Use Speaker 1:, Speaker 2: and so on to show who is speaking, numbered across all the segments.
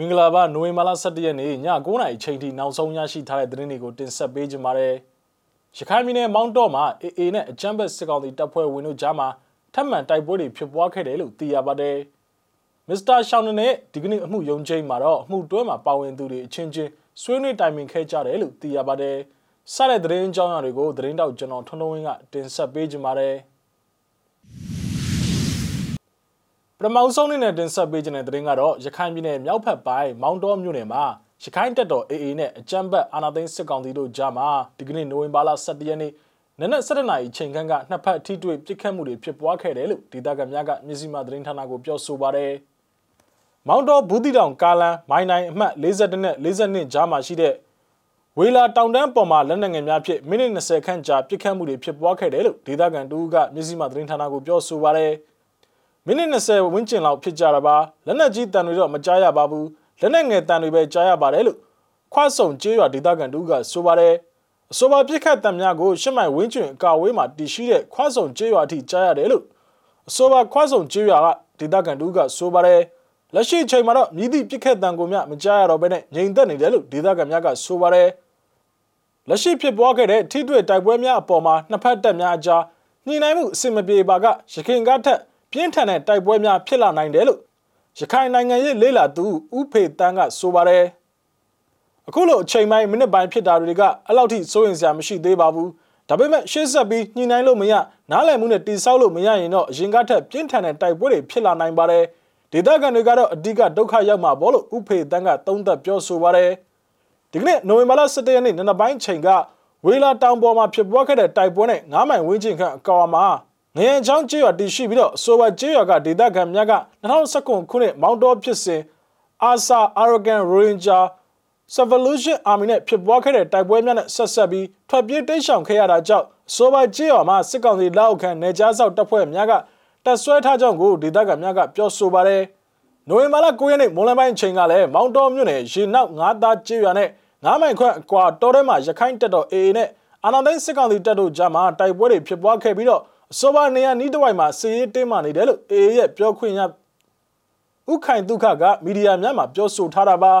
Speaker 1: မင်္ဂလာပါနိုဝင်ဘာလ17ရက်နေ့ည9:00နာရီချိန်ထိနောက်ဆုံးရရှိထားတဲ့သတင်းတွေကိုတင်ဆက်ပေးကြပါမယ်။ရခိုင်ပြည်နယ်မောင်းတော့မှာ AA နဲ့အကြမ်းဖက်စစ်ကောင်စီတပ်ဖွဲ့ဝင်တို့ကြားမှာထပ်မံတိုက်ပွဲတွေဖြစ်ပွားခဲ့တယ်လို့သိရပါတယ်။မစ္စတာရှောင်းနနဲ့ဒီကနေ့အမှုယုံချိန်မှာတော့အမှုတွဲမှာပါဝင်သူတွေအချင်းချင်းဆွေးနွေးတိုင်ပင်ခဲ့ကြတယ်လို့သိရပါတယ်။စတဲ့သတင်းအကြောင်းအရာတွေကိုသတင်းတောက်ကျွန်တော်ထွန်းထွန်းဝင်းကတင်ဆက်ပေးကြပါမယ်။ ပထမဆုံးအနေနဲ့တင်ဆက်ပေးခြင်းတဲ့သတင်းကတော့ရခိုင်ပြည်နယ်မြောက်ဘက်ပိုင်းမောင်တော်မြို့နယ်မှာရခိုင်တပ်တော် AA နဲ့အကြမ်းဖက်အာဏာသိမ်းစစ်ကောင်စီတို့ကြားမှာဒီကနေ့နိုဝင်ဘာလ17ရက်နေ့နနက်7:00နာရီချိန်ခန့်ကနှစ်ဖက်ထိတွေ့ပစ်ခတ်မှုတွေဖြစ်ပွားခဲ့တယ်လို့ဒေသခံများကမြစည်းမသတင်းဌာနကိုပြောဆိုပါတယ်။မောင်တော်ဘူးတီတောင်ကားလန်မိုင်းနိုင်အမှတ်42နဲ့42ကြားမှာရှိတဲ့ဝေလာတောင်တန်းပေါ်မှာလက်နက်ငယ်များဖြင့်မိနစ်20ခန့်ကြာပစ်ခတ်မှုတွေဖြစ်ပွားခဲ့တယ်လို့ဒေသခံတူကမြစည်းမသတင်းဌာနကိုပြောဆိုပါတယ်။ မိနစ်20ဝန်းကျင်လောက်ဖြစ်ကြတာပါလက်နက်ကြီးတန်တွေတော့မကြားရပါဘူးလက်နက်ငယ်တန်တွေပဲကြားရပါတယ်လို့ခွဆုံကျေးရွာဒေသခံတူကဆိုပါတယ်အဆိုပါပြစ်ခတ်တံများကိုရှစ်မိုင်ဝင်းကျင်အကာဝေးမှာတည်ရှိတဲ့ခွဆုံကျေးရွာအထိကြားရတယ်လို့အဆိုပါခွဆုံကျေးရွာကဒေသခံတူကဆိုပါတယ်လက်ရှိချိန်မှာတော့မြည်သည့်ပြစ်ခတ်တံကိုမြမကြားရတော့ဘဲနဲ့ငြိမ်သက်နေတယ်လို့ဒေသခံများကဆိုပါတယ်လက်ရှိဖြစ်ပွားခဲ့တဲ့ထိတွေ့တိုက်ပွဲများအပေါ်မှာနှစ်ဖက်တပ်များအကြားညှိနှိုင်းမှုအဆင်မပြေပါကရခိုင်ကထက် ပြင်းထန်တဲ့တိုက်ပွဲများဖြစ်လာနိုင်တယ်လို့ရခိုင်နိုင်ငံရေးလေးလာသူဥဖေတန်းကဆိုပါတယ်အခုလိုအချိန်ပိုင်းမိနစ်ပိုင်းဖြစ်တာတွေကအဲ့လောက်ထိစိုးရင်စရာမရှိသေးပါဘူးဒါပေမဲ့ရှေ့ဆက်ပြီးညှိနှိုင်းလို့မရနားလည်မှုနဲ့တိဆောက်လို့မရရင်တော့အရင်ကထက်ပြင်းထန်တဲ့တိုက်ပွဲတွေဖြစ်လာနိုင်ပါတယ်ဒေသခံတွေကတော့အဓိကဒုက္ခရောက်မှာပေါ့လို့ဥဖေတန်းကသုံးသပ်ပြောဆိုပါတယ်ဒီကနေ့နိုဝင်ဘာလ17ရက်နေ့နံနက်ပိုင်းချိန်ကဝေလာတောင်ပေါ်မှာဖြစ်ပွားခဲ့တဲ့တိုက်ပွဲနဲ့9မိုင်ဝန်းကျင်ခန့်အကွာမှာ ငရင်ချောင်းကျေးရွာတည်ရှိပြီးတော့ဆိုဝါကျေးရွာကဒေသခံများက2019ခုနှစ်မောင်တော်ဖြစ်စဉ် ASA Arrogant Ranger Revolution Army နဲ့ဖြစ်ပွားခဲ့တဲ့တိုက်ပွဲများနဲ့ဆက်ဆက်ပြီးထွက်ပြေးတိတ်ရှောင်ခဲ့ရတာကြောင့်ဆိုဝါကျေးရွာမှာစစ်ကောင်စီလက်အောက်ခံနေကြားဆောက်တပ်ဖွဲ့များကတပ်ဆွဲထားကြောင်းကိုဒေသခံများကပြောဆိုပါတယ်။နိုဝင်ဘာလ9ရက်နေ့မွန်လပိုင်းချိန်ကလည်းမောင်တော်မြို့နယ်ရေနောက်ငါးသားကျေးရွာနဲ့ငါးမိုင်ခွန့်အကွာတော်ထဲမှာရခိုင်တပ်တော် AA နဲ့အာနာသိန်းစစ်ကောင်စီတပ်တို့ကြားမှာတိုက်ပွဲတွေဖြစ်ပွားခဲ့ပြီးတော့ အစောပိုင်းနေရနီးတစ်ဝိုက်မှာစီရေးတင်းမာနေတယ်လို့အေရဲ့ပြောခွင့်ရဥခိုင်ဒုက္ခကမီဒီယာများမှာပြောဆိုထားတာပါ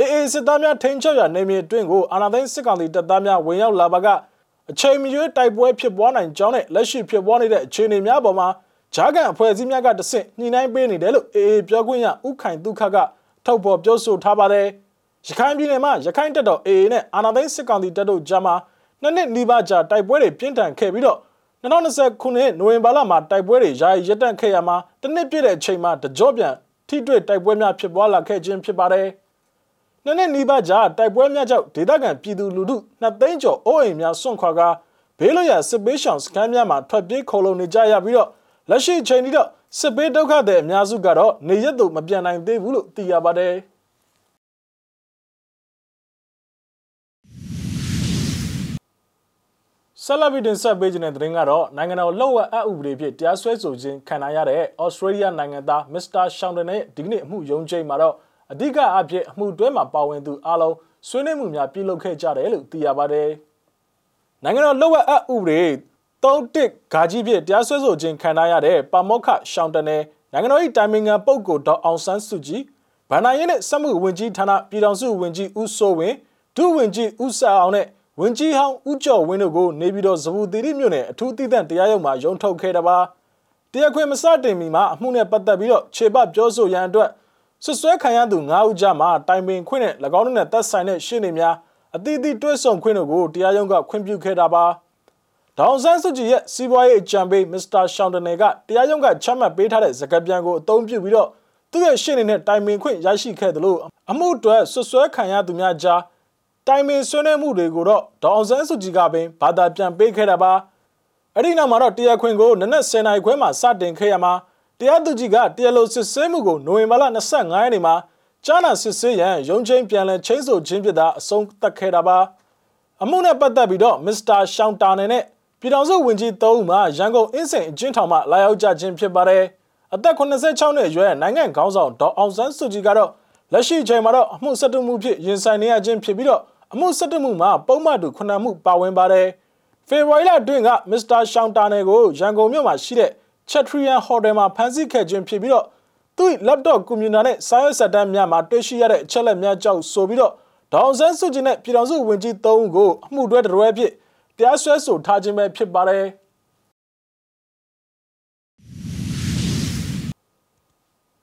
Speaker 1: အေအေစစ်သားများထိန်းချုပ်ရနေမြေအတွင်းကိုအာဏာသိမ်းစစ်ကောင်စီတပ်သားများဝင်ရောက်လာပါကအချိန်မရွေးတိုက်ပွဲဖြစ်ပွားနိုင်ကြောင်းနဲ့လက်ရှိဖြစ်ပွားနေတဲ့အခြေအနေများပေါ်မှာဂျာကန်အဖွဲ့အစည်းများကတဆင့်ညှိနှိုင်းပေးနေတယ်လို့အေအေပြောခွင့်ရဥခိုင်ဒုက္ခကထုတ်ဖော်ပြောဆိုထားပါတယ်ရခိုင်ပြည်နယ်မှာရခိုင်တပ်တော်အေအေနဲ့အာဏာသိမ်းစစ်ကောင်စီတပ်တို့ကြားမှာနှစ်နှစ်နီးပါးကြာတိုက်ပွဲတွေပြင်းထန်ခဲ့ပြီးတော့ 2020ခုနှစ်နိုဝင်ဘာလမှာတိုက်ပွဲတွေယာယီရပ်တန့်ခဲ့ရမှာတစ်နှစ်ပြည့်တဲ့အချိန်မှာတကြော့ပြန်ထိတွေ့တိုက်ပွဲများဖြစ်ပွားလာခဲ့ခြင်းဖြစ်ပါတယ်။နှစ်နှစ်နီးပါးကြာတိုက်ပွဲများကြောင့်ဒေသခံပြည်သူလူထုနှစ်သိန်းကျော်အိုးအိမ်များစွန့်ခွာကာဘေးလွတ်ရာစစ်ပေးရှောင်စခန်းများမှာထွက်ပြေးခိုလုံနေကြရပြီးတော့လက်ရှိချိန်ထိတော့စစ်ပေးဒုက္ခတဲ့အများစုကတော့နေရက်သို့မပြန်နိုင်သေးဘူးလို့သိရပါတယ်။ ဆက်လက်ပြီးတင်ဆက်ပေးခြင်းတဲ့သတင်းကတော့နိုင်ငံတော်လှုပ်ဝက်အဥပဒေဖြင့်တရားစွဲဆိုခြင်းခံရတဲ့ဩစတြေးလျနိုင်ငံသားမစ္စတာရှောင်းတန်ရဲ့ဒီကနေ့အမှုရုံးချိန်မှာတော့အဓိကအဖြစ်အမှုတွဲမှာပါဝင်သူအလုံးဆွေးနွေးမှုများပြုလုပ်ခဲ့ကြတယ်လို့သိရပါတယ်။နိုင်ငံတော်လှုပ်ဝက်အဥပဒေ3တစ်ဂါကြီးဖြင့်တရားစွဲဆိုခြင်းခံရတဲ့ပါမောက္ခရှောင်းတန်ရဲ့နိုင်ငံတော်၏တိုင်ပင်ခံပုဂ္ဂိုလ်ဒေါက်အောင်ဆန်းစုကြည်ဗန္ဒာရေးနဲ့စက်မှုဝင်ကြီးဌာနပြည်ထောင်စုဝင်ကြီးဦးစိုးဝင်းဒုဝင်ကြီးဦးဆာအောင်နဲ့ ဝင်ကြီးဟောင်းဦးကျော်ဝင်းတို့ကိုနေပြည်တော်ဇဗူသီရိမြို့နယ်အထူးတည်တံ့တရားရုံးမှာရုံးထုတ်ခဲ့တာပါတရားခွင်မစတင်မီမှာအမှုနဲ့ပတ်သက်ပြီးတော့ခြေပပြောဆိုရန်အတွက်ဆွဆွဲခံရသူ9ဦးကြားမှာတိုင်ပင်ခွင့်နဲ့၎င်းတို့နဲ့သက်ဆိုင်တဲ့ရှင်းနေများအသီးသီးတွဲဆုံခွင့်တို့ကိုတရားရုံးကခွင့်ပြုခဲ့တာပါဒေါန်ဆန်းစုကြည်ရဲ့စီးပွားရေးအကြံပေးမစ္စတာရှောင်းတနယ်ကတရားရုံးကချမှတ်ပေးထားတဲ့စကားပြန်ကိုအသုံးပြုပြီးတော့သူ့ရဲ့ရှင်းနေတဲ့တိုင်ပင်ခွင့်ရရှိခဲ့တယ်လို့အမှုအတွက်ဆွဆွဲခံရသူများကြား တိုင်ပင်ဆွေးနွေးမှုတွေကိုတော့ဒေါအောင်ဆန်းစုကြည်ကပင်ဘာသာပြန်ပေးခဲ့တာပါအဲ့ဒီနောက်မှာတော့တရားခွင်ကိုနနက်10:00နာရီခွဲမှာစတင်ခဲ့ရမှာတရားသူကြီးကတရားလိုစစ်ဆေးမှုကိုနိုဝင်ဘာလ25ရက်နေ့မှာကြားနာစစ်ဆေးရန်ရုံးချင်းပြန်လည်ချင်းဆိုခြင်းဖြစ်တာအဆုံးသတ်ခဲ့တာပါအမှုနဲ့ပတ်သက်ပြီးတော့မစ္စတာရှောင်းတာနယ်နဲ့ပြည်ထောင်စုဝန်ကြီး၃ဦးမှရန်ကုန်အင်းစိန်အကျဉ်းထောင်မှလာရောက်ကြခြင်းဖြစ်ပါတယ်အသက်86နှစ်အရွယ်နိုင်ငံခေါင်းဆောင်ဒေါအောင်ဆန်းစုကြည်ကတော့လက်ရှိချိန်မှာတော့အမှုဆက်တုမှုဖြစ်ရင်ဆိုင်နေရခြင်းဖြစ်ပြီးတော့ အမှု၁၁မှုမှာပုံမှန်တူ9မှုပါဝင်ပါတယ်ဖေဖော်ဝါရီလတွင်ကမစ္စတာရှောင်းတာနယ်ကိုရန်ကုန်မြို့မှာရှိတဲ့ချက်ထရီယန်ဟိုတယ်မှာဖမ်းဆီးခဲ့ခြင်းဖြစ်ပြီးတော့သူ့ laptop ကွန်ပျူတာနဲ့စာရွက်စာတမ်းများမှာတွေ့ရှိရတဲ့အချက်လက်များကြောင့်ဆိုပြီးတော့ဒေါအောင်ဆန်းစုကြည်နဲ့ပြည်တော်စုဝင်ကြီး၃ဦးကိုအမှုတွဲတရွဲဖြစ်တရားစွဲဆိုထားခြင်းပဲဖြစ်ပါတယ်။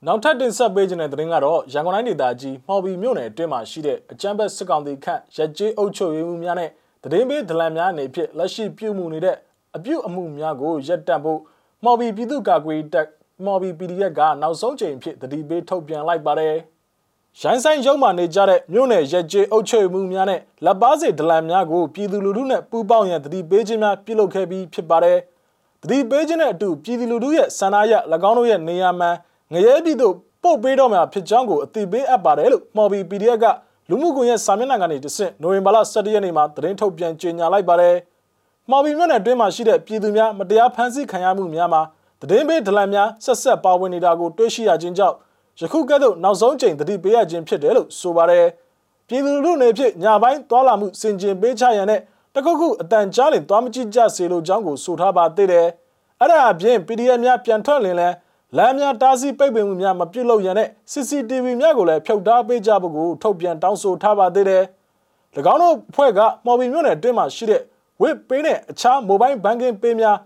Speaker 1: နောက်ထပ်တင်ဆက်ပေးခြင်းတဲ့သတင်းကတော့ရန်ကုန်တိုင်းဒေသကြီးမှော်ဘီမြို့နယ်အတွင်းမှာရှိတဲ့အကြမ်းဖက်စစ်ကောင်စီခန့်ရက်ကျေးအုပ်ချုပ်ရေးမှုများနဲ့တရင်ပေးဒလန်များအနေဖြင့်လက်ရှိပြုမှုနေတဲ့အပြုအမှုများကိုရပ်တန့်ဖို့မှော်ဘီပြည်သူ့ကာကွယ်တပ်မှော်ဘီ PDF ကနောက်ဆုံးချိန်ဖြစ်တတိပေးထုတ်ပြန်လိုက်ပါတယ်။ရိုင်းဆိုင်ရုံမှနေကြတဲ့မြို့နယ်ရက်ကျေးအုပ်ချုပ်မှုများနဲ့လက်ပါစီဒလန်များကိုပြည်သူလူထုနဲ့ပူးပေါင်းရန်တတိပေးခြင်းများပြုလုပ်ခဲ့ပြီးဖြစ်ပါတယ်။တတိပေးခြင်းနဲ့အတူပြည်သူလူထုရဲ့ဆန္ဒရ၎င်းတို့ရဲ့နေရာမှန် ငရဲပြည်သို့ပို့ပေးတော့မှာဖြစ်ကြောင်းကိုအသိပေးအပ်ပါတယ်လို့မှော်ဘီ PDF ကလူမှုကွန်ရက်စာမျက်နှာကနေတဆင့်နိုဝင်ဘာလ17ရက်နေ့မှာသတင်းထုတ်ပြန်ကြေညာလိုက်ပါတယ်။မှော်ဘီမြို့နယ်အတွင်းမှာရှိတဲ့ပြည်သူများမတရားဖမ်းဆီးခံရမှုများမှာသတင်းပေးဒလန်များဆက်ဆက်ပါဝင်နေတာကိုတွေ့ရှိရခြင်းကြောင့်ယခုကဲ့သို့နောက်ဆုံးချိန်သတိပေးရခြင်းဖြစ်တယ်လို့ဆိုပါတယ်။ပြည်သူလူထုနေဖြင့်ညာပိုင်းသွာလာမှုစင်ကျင်ပေးချရန်နဲ့တခုခုအတန်ကြားလင်သွားမကြည့်ကြစေလိုကြောင်းကိုဆိုထားပါသေးတယ်။အဲ့ဒါအပြင် PDF များပြန်ထွက်လင်လဲ လမ်းများတားဆီးပိတ်ပင်မှုများမပြုတ်လို့ရန်နဲ့ CCTV များကိုလည်းဖျောက်ထားပေးကြဖို့ကိုထုတ်ပြန်တောင်းဆိုထားပါသေးတယ်။၎င်းတို့ဖွဲ့ကမော်ဘီမြို့နယ်အတွင်းမှာရှိတဲ့ဝစ်ပေးနဲ့အခြား mobile banking ပေးများ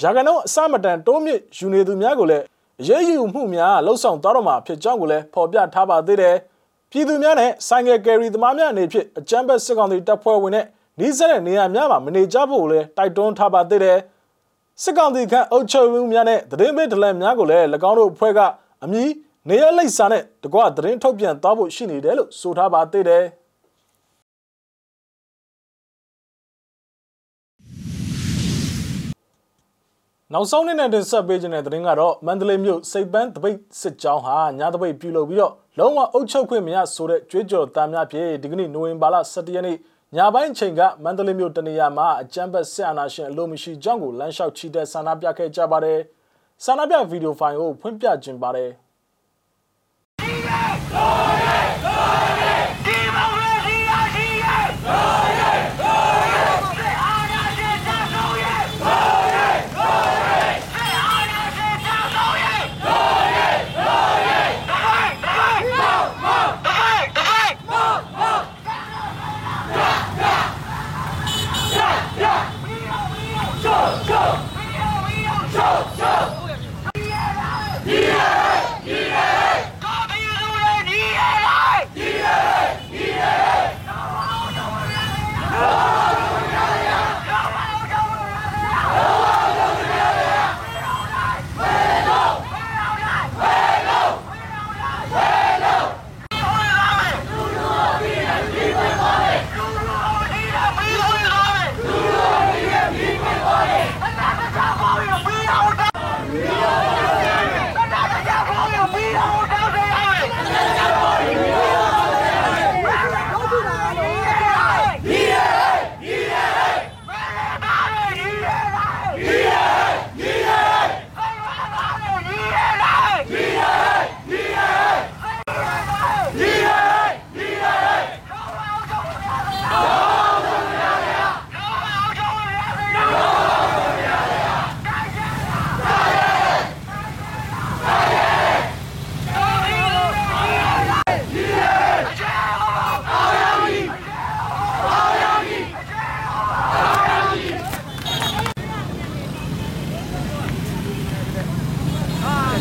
Speaker 1: ရာဂနုံအစမတန်တိုးမြင့်ယူနေသူများကိုလည်းအရေးယူမှုများလှုပ်ဆောင်သွားတော့မှာဖြစ်ကြောင်းကိုလည်းဖော်ပြထားပါသေးတယ်။ပြည်သူများနဲ့ဆိုင်ကယ်ကယ်ရီသမားများအနေဖြင့်အကြမ်းဖက်စစ်ကောင်စီတပ်ဖွဲ့ဝင်နဲ့နှီးစက်တဲ့နေရာများမှာမနေကြဖို့လည်းတိုက်တွန်းထားပါသေးတယ်။ စစ်ကောင်စီခန့်အုပ်ချုပ်မှုများနဲ့သတင်းပေးဒလန်များကိုလည်း၎င်းတို့အဖွဲ့ကအမည်နေရလိပ်စာနဲ့တကွသတင်းထုတ်ပြန်သွားဖို့ရှိနေတယ်လို့ဆိုထားပါသေးတယ်။နောက်ဆုံးနေ့နဲ့တင်ဆက်ပေးခြင်းတဲ့သတင်းကတော့မန္တလေးမြို့စိတ်ပန်းတပိတ်စစ်ကြောင်းဟာညတပိတ်ပြုလုပ်ပြီးတော့လုံးဝအုပ်ချုပ်ခွင့်မရဆိုတဲ့ကြွေးကြော်တမ်းများဖြင့်ဒီကနေ့နိုဝင်ဘာလ17ရက်နေ့ ညပိုင်းချိန်ကမန္တလေးမြို့တနေရာမှာအကြမ်းဖက်ဆင်အာဏာရှင်အလို့မရှိကြောင်းကိုလမ်းလျှောက်ချီတဲ့ဆန္ဒပြခဲ့ကြပါတယ်။ဆန္ဒပြဗီဒီယိုဖိုင်ကိုဖွင့်ပြခြင်းပါတယ်။။